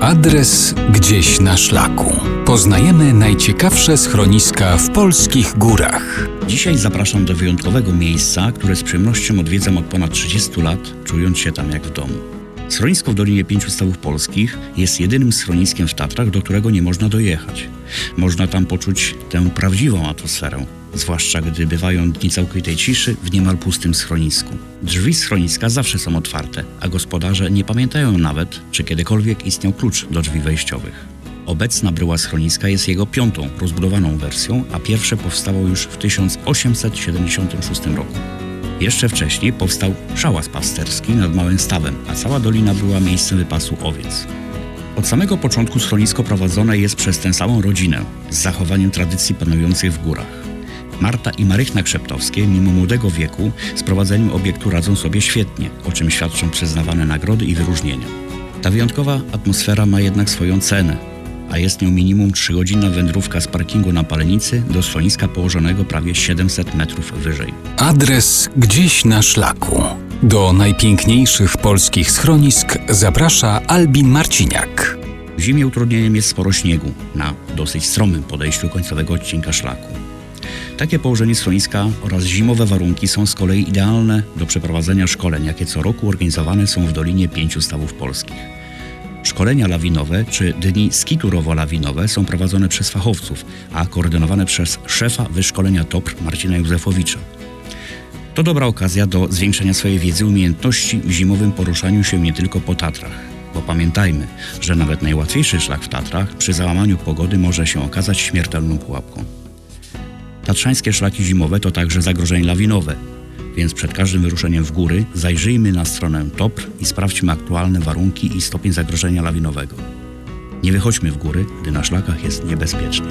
Adres gdzieś na szlaku. Poznajemy najciekawsze schroniska w polskich górach. Dzisiaj zapraszam do wyjątkowego miejsca, które z przyjemnością odwiedzam od ponad 30 lat, czując się tam jak w domu. Schronisko w Dolinie Pięciu Stawów Polskich jest jedynym schroniskiem w Tatrach, do którego nie można dojechać. Można tam poczuć tę prawdziwą atmosferę, zwłaszcza gdy bywają dni całkowitej ciszy w niemal pustym schronisku. Drzwi schroniska zawsze są otwarte, a gospodarze nie pamiętają nawet, czy kiedykolwiek istniał klucz do drzwi wejściowych. Obecna bryła schroniska jest jego piątą, rozbudowaną wersją, a pierwsze powstało już w 1876 roku. Jeszcze wcześniej powstał szałas pasterski nad Małym Stawem, a cała dolina była miejscem wypasu owiec. Od samego początku schronisko prowadzone jest przez tę samą rodzinę, z zachowaniem tradycji panujących w górach. Marta i Marychna Krzeptowskie, mimo młodego wieku, z prowadzeniem obiektu radzą sobie świetnie, o czym świadczą przyznawane nagrody i wyróżnienia. Ta wyjątkowa atmosfera ma jednak swoją cenę, a jest nią minimum 3-godzinna wędrówka z parkingu na Palenicy do schroniska położonego prawie 700 metrów wyżej. Adres gdzieś na szlaku. Do najpiękniejszych polskich schronisk zaprasza Albin Marciniak. W zimie utrudnieniem jest sporo śniegu na dosyć stromym podejściu końcowego odcinka szlaku. Takie położenie schroniska oraz zimowe warunki są z kolei idealne do przeprowadzenia szkoleń, jakie co roku organizowane są w Dolinie Pięciu Stawów Polskich. Szkolenia lawinowe czy dni skiturowo-lawinowe są prowadzone przez fachowców, a koordynowane przez szefa wyszkolenia TOPR Marcina Józefowicza. To dobra okazja do zwiększenia swojej wiedzy i umiejętności w zimowym poruszaniu się nie tylko po Tatrach. Bo pamiętajmy, że nawet najłatwiejszy szlak w Tatrach przy załamaniu pogody może się okazać śmiertelną pułapką. Tatrzańskie szlaki zimowe to także zagrożenie lawinowe, więc przed każdym wyruszeniem w góry zajrzyjmy na stronę TOPR i sprawdźmy aktualne warunki i stopień zagrożenia lawinowego. Nie wychodźmy w góry, gdy na szlakach jest niebezpiecznie.